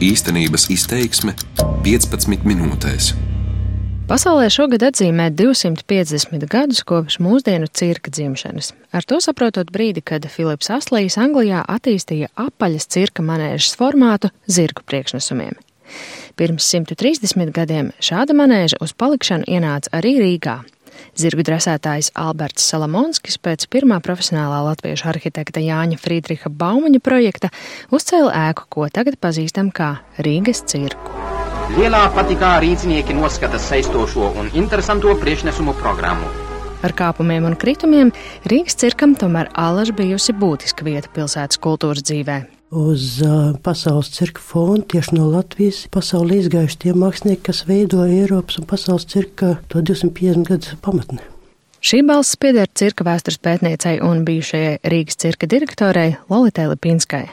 Īstenības izteiksme 15 minūtēs. Pasaulē šogad atzīmē 250 gadus kopš mūsdienu cirka dzimšanas. Ar to saprotot brīdi, kad Filips Aslīs Anglijā attīstīja apaļas cirka manēžas formātu zirgu priekšnesumiem. Pirms 130 gadiem šāda manēža uz palikšanu ienāca arī Rīgā. Zirgu dresētājs Alberts Salamonskis pēc pirmā profesionālā latviešu arhitekta Jāņa Friedriha Baumaņa projekta uzcēla ēku, ko tagad pazīstam kā Rīgas cirku. Lielā patikā rīznieki noskata saistošo un interesanto priekšnesumu programmu. Ar kāpumiem un kritumiem Rīgas cirkam tomēr alaži bijusi būtiska vieta pilsētas kultūras dzīvē. Uz pasaules cirka fona tieši no Latvijas pasaulē izgājuši tie mākslinieki, kas veidoja Eiropas un pasaules cirka to 250 gadus pamatni. Šī balss pieder cirka vēstures pētniecei un bijušajai Rīgas cirka direktorei Lolitai Lipinskai.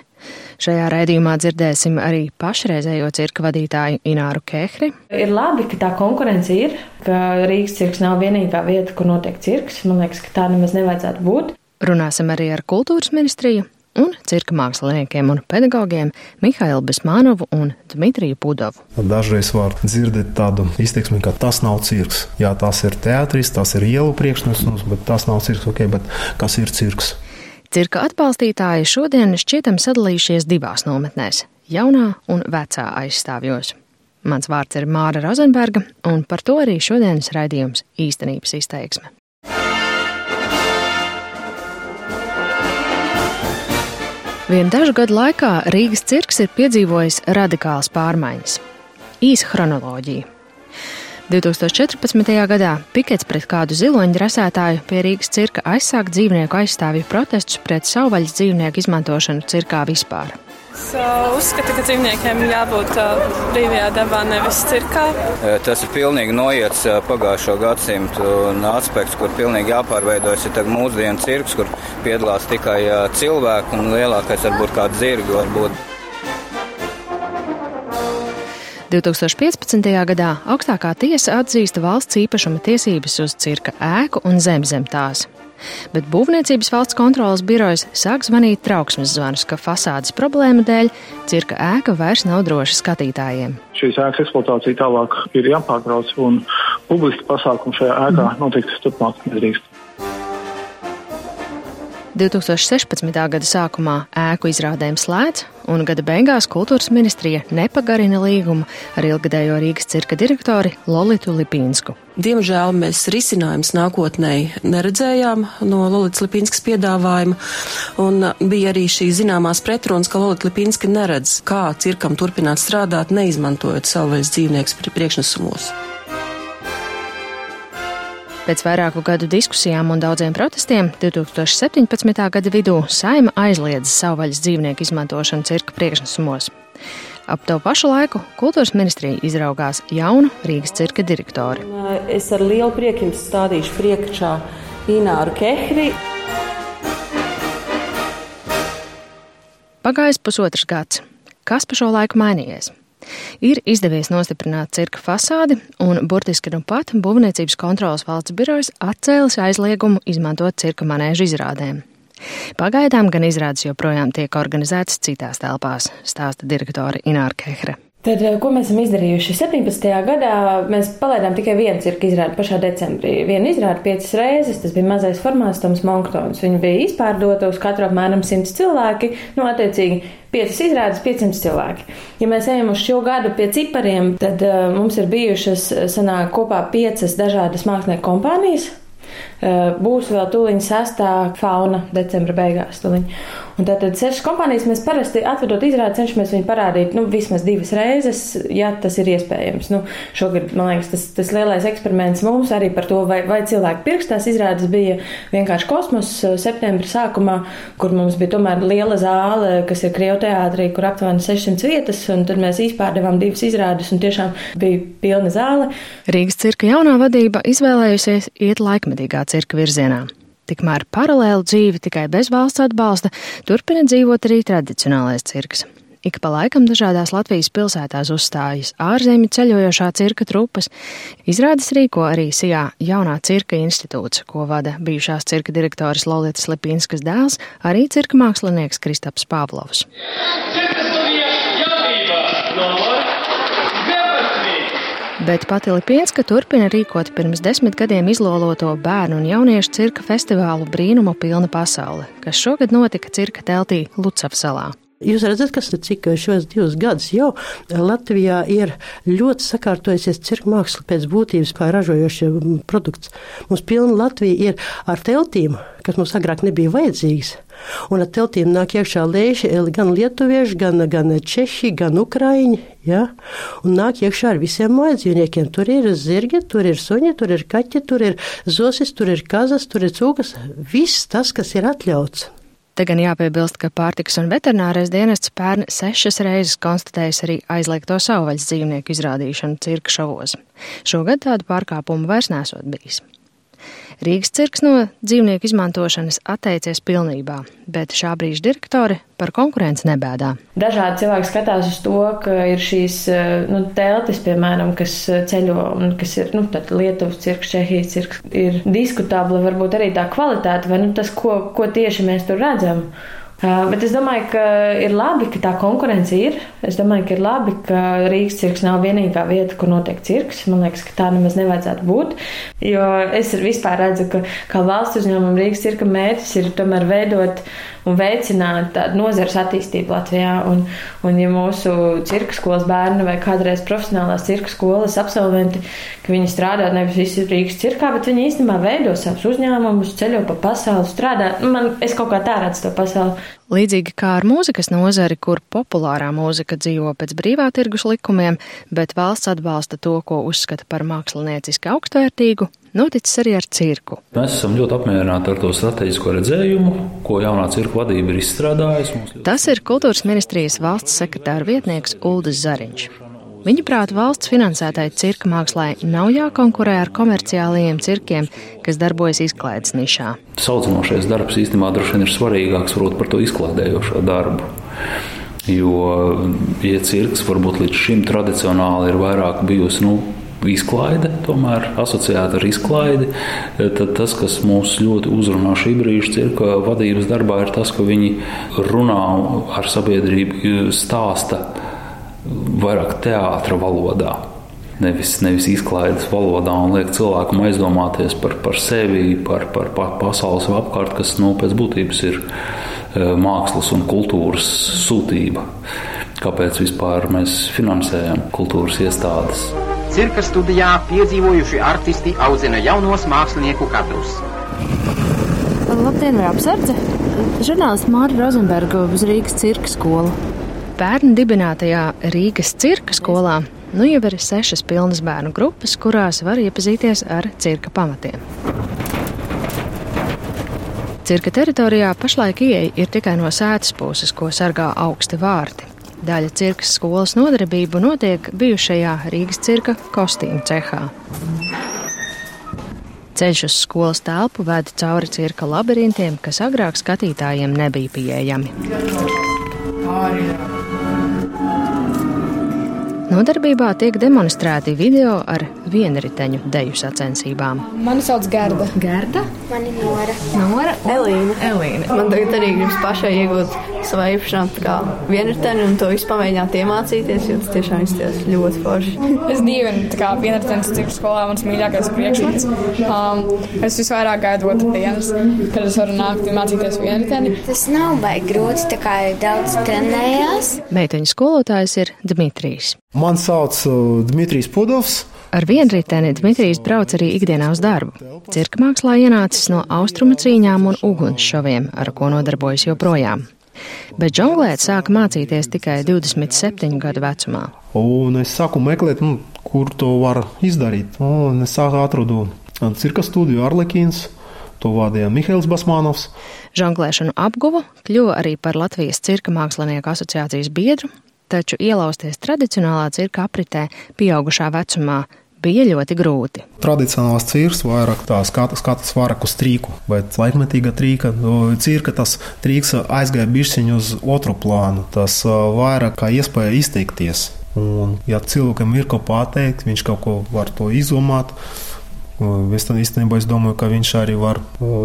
Šajā raidījumā dzirdēsim arī pašreizējo cirka vadītāju Ināru Kehri. Ir labi, ka tā konkurence ir, ka Rīgas cirks nav vienīgā vieta, kur notiek cirks. Man liekas, ka tā nemaz nevajadzētu būt. Runāsim arī ar kultūras ministriju un cirka māksliniekiem un pedagogiem Mihailu Besmānovu un Dmitriju Pudovu. Dažreiz var dzirdēt tādu izteiksmi, ka tas nav cirks. Jā, tas ir teātris, tas ir ielu priekšnesums, bet tas nav cirks. Okay, bet kas ir cirks? Cirka atbalstītāji šodien šķietam sadalījušies divās nometnēs - jaunā un vecā aizstāvjos. Mans vārds ir Māra Rozenberga, un par to arī šodienas raidījums īstenības izteiksme. Vien dažu gadu laikā Rīgas cirks ir piedzīvojis radikālas pārmaiņas. Īsa chronoloģija. 2014. gadā pikets pret kādu ziloņu drasētāju pie Rīgas cirka aizsāka dzīvnieku aizstāvju protestus pret savvaļas dzīvnieku izmantošanu cirkā vispār. Es uh, uzskatu, ka dzīvniekiem jābūt uh, brīvajā dabā, nevis cirkā. Tas ir pilnīgi noiets pagājušo gadsimtu aspekts, kur pilnīgi jāpārveidojas ir mūsdienu cirks, kur piedalās tikai cilvēki un lielākais varbūt kāds zirgi varbūt. 2015. gadā augstākā tiesa atzīsta valsts īpašuma tiesības uz cirka ēku un zem zem tās. Bet Būvniecības valsts kontrolas birojas sāk zvanīt trauksmes zvanus, ka fasādes problēma dēļ cirka ēka vairs nav droša skatītājiem. Šīs ēkas eksploatācija tālāk ir jāpārtrauc, un publiski pasākumi šajā ēkā noteikti turpmāk nedrīkst. 2016. gada sākumā ēku izrādēm slēdz, un gada beigās kultūras ministrija nepagarina līgumu ar ilgadējo Rīgas cirka direktori Lolitu Lipīnsku. Diemžēl mēs risinājums nākotnē neredzējām no Lolitas Lipīnskas piedāvājuma, un bija arī šī zināmās pretrunas, ka Lolita Lipīnska neredz, kā cirkam turpināt strādāt, neizmantojot savvaļas dzīvniekus priekšnesumos. Pēc vairāku gadu diskusijām un daudziem protestiem 2017. gada vidū Saima aizliedza savvaļas dzīvnieku izmantošanu cirka priekšnesumos. Ap to pašu laiku kultūras ministrija izraugās jaunu Rīgas cirka direktori. Es ar lielu prieku jums stādīšu priekšā Ināru Kehri. Pagājis pusotrs gads. Kas pa šo laiku mainījies? Ir izdevies nostiprināt cirka fasādi, un burtiski nu pat Būvniecības kontrolas valsts birojas atcēlis aizliegumu izmantot cirka manēžu izrādēm. Pagaidām gan izrādes joprojām tiek organizētas citās telpās, stāsta direktore Ināra Kehre. Tad, eh, ko mēs esam izdarījuši? 17. gadā mēs palaidām tikai vienu cirka izrādi pašā decembrī. Vienu izrādi piecas reizes, tas bija mazais formāts Toms Monktons. Viņa bija izpārdota uz katru apmēram 100 cilvēki, nu, attiecīgi piecas izrādes, 500 cilvēki. Ja mēs ejam uz šo gadu pie cipariem, tad uh, mums ir bijušas sanāk kopā piecas dažādas mākslinieku kompānijas. Uh, būs vēl tūlīt sestā fauna decembra beigās. Tuliņ. Un tātad sešas kompānijas mēs parasti atvedot izrādi cenšamies viņu parādīt, nu, vismaz divas reizes, ja tas ir iespējams. Nu, šogad, man liekas, tas, tas lielais eksperiments mums arī par to, vai, vai cilvēki pirkstās izrādes bija vienkārši kosmos eh, septembra sākumā, kur mums bija tomēr liela zāle, kas ir Krievteātrī, kur aptuveni 600 vietas, un tad mēs izpārdevām divas izrādes, un tiešām bija pilna zāle. Rīgas cirka jaunā vadība izvēlējusies iet laikmetīgā cirka virzienā. Tikmēr paralēlu dzīvi tikai bez valsts atbalsta turpina dzīvot arī tradicionālais cirks. Ik pa laikam dažādās Latvijas pilsētās uzstājas ārzemju ceļojošā cirka trupas. Izrādes rīko arī Sijā jaunā cirka institūts, ko vada bijušās cirka direktoris Lolietas Lepīnskas dēls, arī cirka mākslinieks Kristaps Pāvlovs. No Bet pati Lipienska turpina rīkot pirms desmit gadiem izloloto bērnu un jauniešu cirka festivālu Brīnumu pilna pasaule, kas šogad notika cirka teltī Lucavsalā. Jūs redzat, kas ir cik šos divus gadus jau Latvijā ir ļoti sakārtojusies cirka māksla pēc būtības kā ražojošie produkts. Mums pilna Latvija ir ar teltīm, kas mums agrāk nebija vajadzīgas. Un ar teltīm nāk iekšā lēši gan lietuvieši, gan, gan češi, gan ukraiņi. Ja? Un nāk iekšā ar visiem mājdzīvniekiem. Tur ir zirgi, tur ir suņi, tur ir kaķi, tur ir zosis, tur ir kazas, tur ir cūkas. Viss tas, kas ir atļauts. Te gan jāpiebilst, ka pārtikas un veterinārais dienests pērn sešas reizes konstatējis arī aizliegto savvaļas dzīvnieku izrādīšanu cirka šovos. Šogad tādu pārkāpumu vairs nesot bijis. Rīgas cirks no dzīvnieku izmantošanas atteicies pilnībā, bet šā brīža direktori par konkurenci nebēdā. Dažādi cilvēki skatās uz to, ka ir šīs nu, teltis, piemēram, kas ceļo un kas ir nu, Lietuvas cirks, Čehijas cirks, ir diskutabla varbūt arī tā kvalitāte vai nu, tas, ko, ko tieši mēs tur redzam. Bet es domāju, ka ir labi, ka tā konkurence ir. Es domāju, ka ir labi, ka Rīgas cirks nav vienīgā vieta, kur notiek cirks. Man liekas, ka tā nemaz nevajadzētu būt. Jo es vispār redzu, ka kā valsts uzņēmuma Rīgas cirka mērķis ir tomēr veidot un veicināt tādu nozares attīstību Latvijā. Un, un ja mūsu cirka skolas bērni vai kādreiz profesionālās cirka skolas absolventi, ka viņi strādā nevis visi Rīgas cirkā, bet viņi īstenībā veido savus uzņēmumus, ceļo pa pasauli, strādā. Man, es kaut kā tā redzu to pasauli. Līdzīgi kā ar mūzikas nozari, kur populārā mūzika dzīvo pēc brīvā tirgus likumiem, bet valsts atbalsta to, ko uzskata par mākslinieciski augstvērtīgu, noticis arī ar cirku. Mēs esam ļoti apmierināti ar to strateģisko redzējumu, ko jaunā cirka vadība ir izstrādājusi. Tas ir kultūras ministrijas valsts sekretāra vietnieks Uldis Zariņš. Viņuprāt, valsts finansētai cirka mākslai nav jākonkurē ar komerciālajiem cirkiem, kas darbojas izklaides nišā. Saucinošais darbs īstenībā droši vien ir svarīgāks varbūt, par to izklaidējošo darbu. Jo, ja cirks varbūt līdz šim tradicionāli ir vairāk bijusi nu, izklaide, tomēr asociēta ar izklaidi, tad tas, kas mūs ļoti uzrunā šī brīža cirka vadības darbā, ir tas, ka viņi runā ar sabiedrību, stāsta vairāk teātra valodā. Nevis, nevis izklaides valodā un liek cilvēkam aizdomāties par, par sevi, par, par, par pasaules apkārt, kas nu, pēc būtības ir e, mākslas un kultūras sūtība. Kāpēc vispār mēs finansējam kultūras iestādes? Cirka studijā piedzīvojuši artisti audzina jaunos mākslinieku kadrus. Labdien, apsardze! Žurnālists Mārta Rozenberga uz Rīgas cirka skolu. Bērnu dibinātajā Rīgas cirka skolā nu jau ir sešas pilnas bērnu grupas, kurās var iepazīties ar cirka pamatiem. Cirka teritorijā pašlaik ieeja ir tikai no sētas puses, ko sargā augsti vārti. Daļa cirkas skolas nodarbību notiek bijušajā Rīgas cirka kostīmu cehā. Ceļš uz skolas telpu veda cauri cirka labirintiem, kas agrāk skatītājiem nebija pieejami. Ārjā. Nodarbībā tiek demonstrēti video ar vienriteņu deju sacensībām. Mani sauc Gerda. Gerda? Mani Nora. Nora? Elīna. Elīna. Man tagad arī gribas pašai iegūt savā īpašumu kā vienriteni un to visu pamēģināt iemācīties, jo tas tiešām izties ļoti forši. es dievinu tā kā vienritenis cik skolā mans mīļākais priekšmets. Um, es visvairāk gaidu otrdienas, kad es varu nākt un mācīties vienriteni. Tas nav baigi grūti, tā kā daudz trenējās. Meiteņu skolotājs ir Dmitrijs. Man sauc uh, Dmitrijs Pudovs. Ar vienriteni Dmitrijs brauc arī ikdienā uz darbu. Cirka mākslā ienācis no austrumu cīņām un ugunsšoviem, ar ko nodarbojas joprojām. Bet žonglēt sāka mācīties tikai 27 gadu vecumā. Un es sāku meklēt, nu, kur to var izdarīt. Un es sāku atradu cirka studiju Arlekīns. To vadīja Mihails Basmanovs. Žonglēšanu apguvu, kļuva arī par Latvijas cirka mākslinieku asociācijas biedru, taču ielausties tradicionālā cirka apritē pieaugušā vecumā bija ļoti grūti. Tradicionālās cirks vairāk tā skatas, skatas vairāk uz trīku, bet laikmetīga trīka, cirka tas trīks aizgāja bišķiņu uz otru plānu, tas vairāk kā iespēja izteikties. Un, ja cilvēkam ir ko pateikt, viņš kaut ko var to izdomāt. Es tam īstenībā es domāju, ka viņš arī var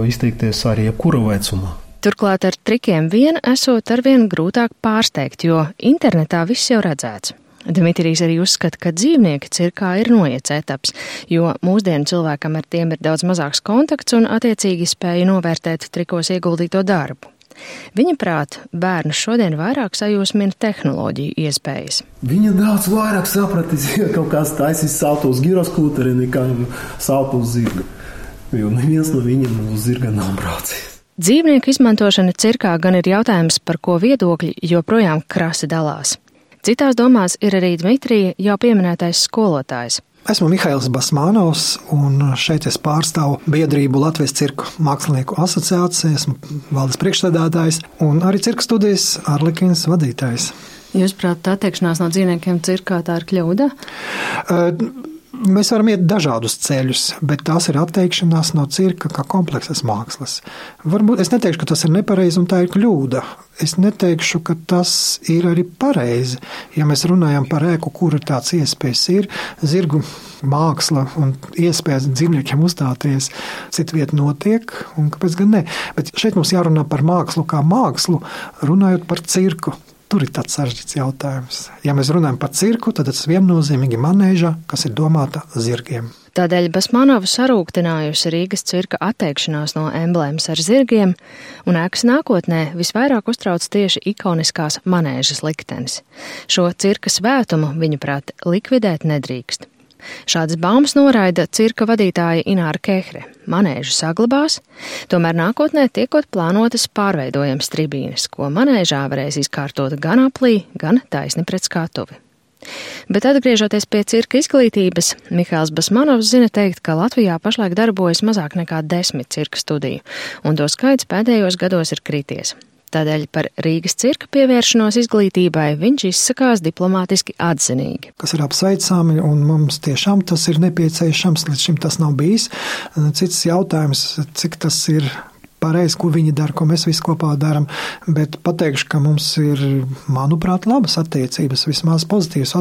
izteikties arī jebkura vecumā. Turklāt ar trikiem vien esot arvien grūtāk pārsteigt, jo internetā viss jau redzēts. Dimitrijs arī uzskata, ka dzīvnieki cirkā ir noiets etaps, jo mūsdienu cilvēkam ar tiem ir daudz mazāks kontakts un attiecīgi spēja novērtēt trikos ieguldīto darbu. Viņa prāt, bērnu šodien vairāk sajūsmina tehnoloģiju iespējas. Viņa daudz vairāk sapratīs, ja kaut kāds taisīs saltu uz giroskūteri nekā saltu uz zirga. Jo neviens no viņiem uz zirga nav braucis. Dzīvnieku izmantošana cirkā gan ir jautājums, par ko viedokļi joprojām krasi dalās. Citās domās ir arī Dmitrija jau pieminētais skolotājs. Esmu Mihails Basmānovs, un šeit es pārstāvu biedrību Latvijas cirku mākslinieku asociāciju, esmu valdes priekšsēdētājs un arī cirka studijas Arlikins vadītājs. Jūs prāt, attiekšanās no dzīvniekiem cirkā tā ir kļūda? Uh, Mēs varam iet dažādus ceļus, bet tās ir atteikšanās no cirka kā kompleksas mākslas. Varbūt es neteikšu, ka tas ir nepareizi un tā ir kļūda. Es neteikšu, ka tas ir arī pareizi. Ja mēs runājam par ēku, kur ir tāds iespējas, ir zirgu māksla un iespējas dzīvniekiem uzstāties, citu vietu notiek, un kāpēc gan ne? Bet šeit mums jārunā par mākslu kā mākslu, runājot par cirku. Tur ir tāds sarežģīts jautājums. Ja mēs runājam par cirku, tad tas viennozīmīgi manēža, kas ir domāta zirgiem. Tādēļ Basmanova sarūktinājusi Rīgas cirka atteikšanās no emblēmas ar zirgiem, un ēkas nākotnē visvairāk uztrauc tieši ikoniskās manēžas liktenis. Šo cirka svētumu, viņuprāt, likvidēt nedrīkst. Šādas baumas noraida cirka vadītāja Ināra Kehre. Manēžu saglabās, tomēr nākotnē tiekot plānotas pārveidojams tribīnes, ko manēžā varēs izkārtot gan aplī, gan taisni pret skatuvi. Bet atgriežoties pie cirka izglītības, Mihāls Basmanovs zina teikt, ka Latvijā pašlaik darbojas mazāk nekā desmit cirka studiju, un to skaits pēdējos gados ir krities. Tādēļ par Rīgas cirka pievēršanos izglītībai viņš izsakās diplomātiski atzinīgi. Kas ir apsveicami, un mums tiešām tas ir nepieciešams, līdz šim tas nav bijis. Cits jautājums, cik tas ir pareizi, ko viņi dara, ko mēs visi kopā darām. Bet pateikšu, ka mums ir, manuprāt, labas attiecības, vismaz pozitīvas.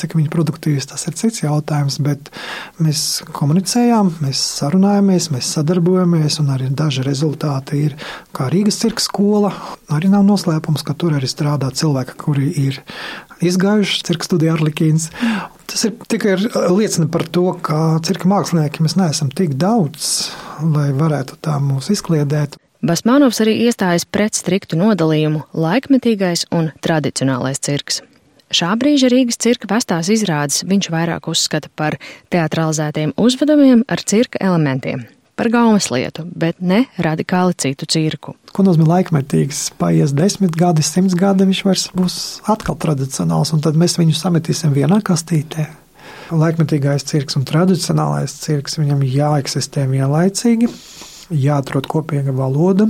Cik viņi produktīvas, tas ir cits jautājums. Bet mēs komunicējām, mēs sarunājamies, mēs sadarbojamies, un arī daži rezultāti ir, kā Rīgas cirka skola. Arī nav noslēpums, ka tur arī strādā cilvēki, kuri ir izgājuši cirka studiju Arlikīns. Tas ir tikai liecina par to, ka cirka mākslinieki mēs neesam tik daudz, lai varētu tā mūs izkliedēt. Basmānovs arī iestājas pret striktu nodalījumu laikmetīgais un tradicionālais cirks. Šā brīža Rīgas cirka vestās izrādes viņš vairāk uzskata par teatralizētiem uzvedumiem ar cirka elementiem, par gaumas lietu, bet ne radikāli citu cirku. Ko nozīmē laikmetīgs? Paies desmit gadi, simts gadi, viņš vairs būs atkal tradicionāls, un tad mēs viņu sametīsim vienā kastītē. Laikmetīgais cirks un tradicionālais cirks viņam jāeksistē vienlaicīgi, jāatrod kopīga valoda,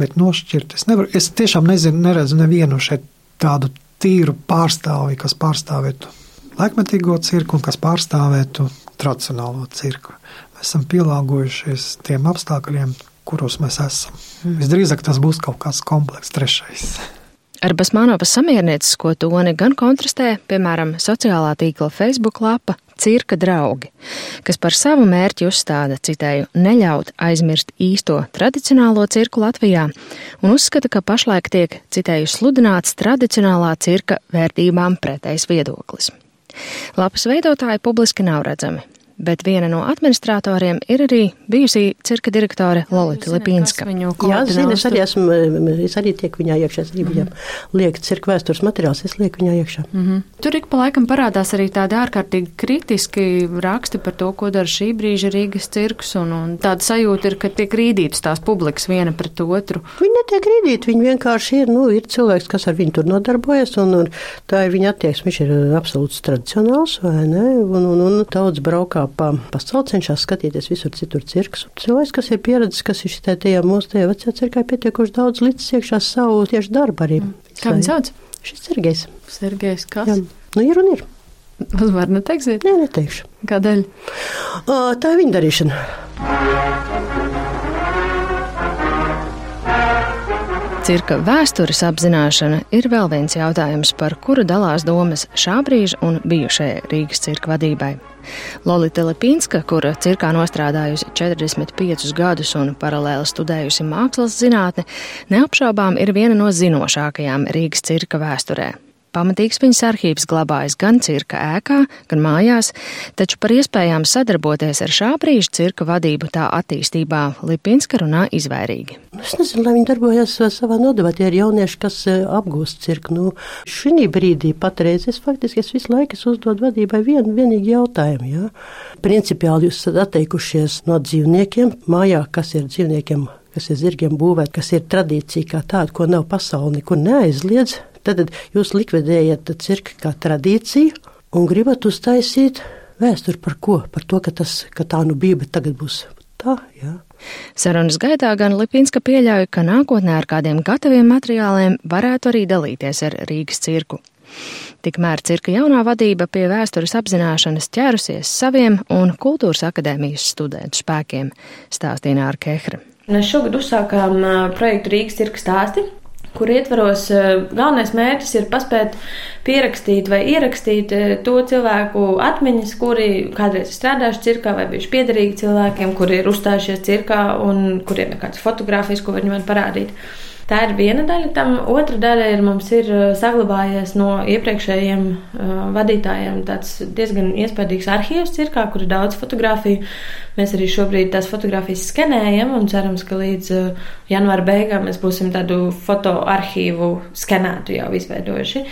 bet nošķirt es nevaru. Es tiešām nezinu, neredzu nevienu šeit tādu tīru pārstāvi, kas pārstāvētu laikmetīgo cirku un kas pārstāvētu tradicionālo cirku. Esam pielāgojušies tiem apstākļiem, kuros mēs esam. Mm. Visdrīzāk tas būs kaut kāds komplekss, trešais. Ar Basmānovas samierniecisko toni gan kontrastē, piemēram, sociālā tīkla Facebook lapa Cirka draugi, kas par savu mērķi uzstāda, citēju, neļaut aizmirst īsto tradicionālo cirku Latvijā un uzskata, ka pašlaik tiek, citēju, sludināts tradicionālā cirka vērtībām pretējs viedoklis. Lapas veidotāji publiski nav redzami, bet viena no administratoriem ir arī bijusī cirka direktore Lolita Lipīnska. Jā, zinu, es arī esmu, es arī tieku viņā iekšā, es arī viņam mm -hmm. lieku cirka vēstures materiāls, es lieku viņā iekšā. Mm -hmm. Tur ik pa laikam parādās arī tādi ārkārtīgi kritiski raksti par to, ko dara šī brīža Rīgas cirks, un, un tāda sajūta ir, ka tiek rīdītas tās publikas viena pret otru. Viņi netiek rīdīti, viņi vienkārši ir, nu, ir cilvēks, kas ar viņu tur nodarbojas, un, un tā ir viņa attieksme, viņš ir absolūts tradicionāls, vai ne, un, un, un daudz braukā pa pasauli, cenšas skatīties visur citur cirks. Cilvēks, kas ir pieredzējis, kas ir šitā tajā mūsu tajā vecajā cirkā, pietiekuši daudz līdz iekšā savu tieši darbu arī. Mm. Kā viņš sauc? Šis Sergejs. Sergejs, kas? Jā. Nu, ir un ir. Uzvar neteiksiet? Nē, neteikšu. Kādēļ? O, tā ir viņa darīšana. Cirka vēstures apzināšana ir vēl viens jautājums, par kuru dalās domas šā brīža un bijušajai Rīgas cirka vadībai. Lolita Lepinska, kura cirkā nostrādājusi 45 gadus un paralēli studējusi mākslas zinātni, neapšaubām ir viena no zinošākajām Rīgas cirka vēsturē. Pamatīgs viņas arhīvs glabājas gan cirka ēkā, gan mājās, taču par iespējām sadarboties ar šā brīža cirka vadību tā attīstībā Lipinska runā izvairīgi. Es nezinu, lai viņi darbojas savā nodevā, tie ir jaunieši, kas e, apgūst cirku. Nu, šī brīdī patreiz es faktiski es visu laiku uzdodu vadībai vienu vienīgu jautājumu. Ja? Principiāli jūs esat atteikušies no dzīvniekiem mājā, kas ir dzīvniekiem kas ir zirgiem būvēta, kas ir tradīcija kā tāda, ko nav pasauli nekur neaizliedz. Tad jūs likvidējat cirka kā tradīciju un gribat uztaisīt vēsturi par ko? Par to, ka, tas, ka tā nu bija, bet tagad būs tā. Jā. Sarunas gaitā gan Lipinska pieļauj, ka nākotnē ar kādiem gataviem materiāliem varētu arī dalīties ar Rīgas cirku. Tikmēr cirka jaunā vadība pie vēstures apzināšanas ķērusies saviem un kultūras akadēmijas studentu spēkiem, stāstīja Nāra Kehra. Mēs šogad uzsākām projektu Rīgas cirka stāsti, kur ietvaros galvenais mērķis ir paspēt pierakstīt vai ierakstīt to cilvēku atmiņas, kuri kādreiz ir strādājuši cirkā vai bijuši piederīgi cilvēkiem, kuri ir uzstājušies cirkā un kuriem ir kāds fotografijas, ko viņi man parādīt. Tā ir viena daļa tam. Otra daļa ir mums ir saglabājies no iepriekšējiem uh, vadītājiem tāds diezgan iespaidīgs arhīvs cirkā, kur ir daudz fotografiju. Mēs arī šobrīd tās fotogrāfijas skenējam un cerams, ka līdz uh, janvāra beigām mēs būsim tādu fotoarhīvu skenētu jau izveidojuši.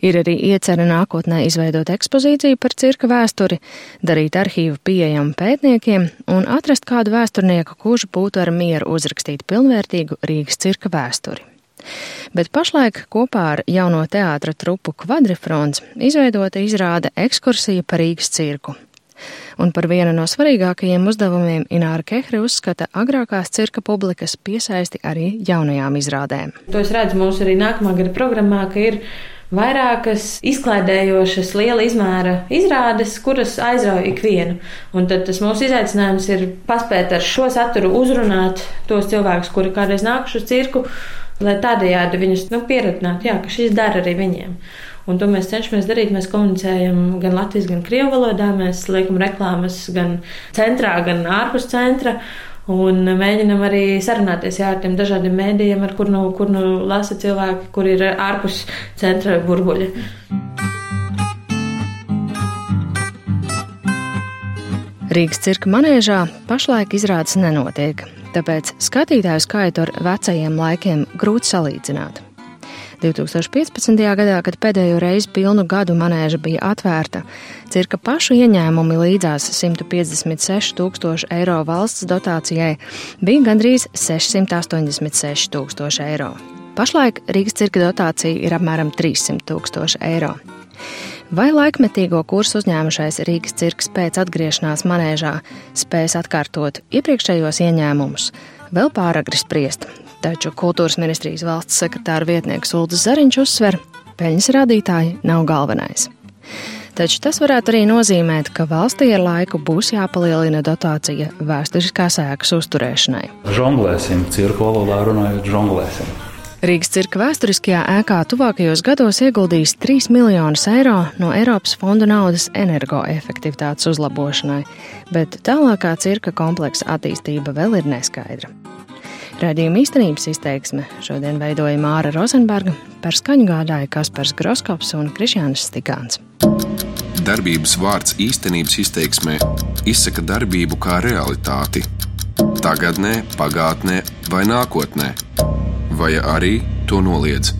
Ir arī iecerē nākotnē izveidot ekspozīciju par cirka vēsturi, darīt arhīvu pieejamu pētniekiem un atrast kādu vēsturnieku, kurš būtu ar mieru uzrakstīt pilnvērtīgu Rīgas cirka vēsturi. Bet pašlaik kopā ar jauno teātra trupu Kvadrifrons izveidota izrāde ekskursija par Rīgas cirku. Un par vienu no svarīgākajiem uzdevumiem Ināra Kehre uzskata agrākās cirka publikas piesaisti arī jaunajām izrādēm. To es redzu mūsu arī nākamā gada programmā, ka ir vairākas izklaidējošas, liela izmēra izrādes, kuras aizrauja ikvienu. Un tad tas mūsu izaicinājums ir paspēt ar šo saturu uzrunāt tos cilvēkus, kuri kādreiz nākuši uz cirku, lai tādējādi viņus nu, pieradinātu, jā, ka šis dara arī viņiem. Un to mēs cenšamies darīt. Mēs komunicējam gan latviešu, gan krievu valodā. Mēs liekam reklāmas gan centrā, gan ārpus centra. Un mēģinam arī sarunāties jā, ar tiem dažādiem mēdījiem, ar kur nu, kur nu lasa cilvēki, kur ir ārpus centra burbuļa. Rīgas cirka manēžā pašlaik izrādes nenotiek, tāpēc skatītāju skaitu ar vecajiem laikiem grūti salīdzināt. 2015. gadā, kad pēdējo reizi pilnu gadu manēža bija atvērta, cirka pašu ieņēmumi līdzās 156 tūkstoši eiro valsts dotācijai bija gandrīz 686 tūkstoši eiro. Pašlaik Rīgas cirka dotācija ir apmēram 300 tūkstoši eiro. Vai laikmetīgo kursu uzņēmušais Rīgas cirks pēc atgriešanās manēžā spēs atkārtot iepriekšējos ieņēmumus, vēl pāragri spriest, Taču kultūras ministrijas valsts sekretāra vietnieks Ulris Zariņš uzsver, peļņas rādītāji nav galvenais. Taču tas varētu arī nozīmēt, ka valstī ar laiku būs jāpalielina dotācija vēsturiskās ēkas uzturēšanai. Žonglēsim, cirka valodā runājot, žonglēsim. Rīgas cirka vēsturiskajā ēkā tuvākajos gados ieguldīs 3 miljonus eiro no Eiropas fondu naudas energoefektivitātes uzlabošanai, bet tālākā cirka kompleksa attīstība vēl ir neskaidra. Radījuma īstenības izteiksme šodien veidoja Māra Rozenberga, par skaņu gādāja Kaspars Groskops un Krišjānis Stikāns. Darbības vārds īstenības izteiksmē izsaka darbību kā realitāti - tagadnē, pagātnē vai nākotnē, vai arī to noliedz.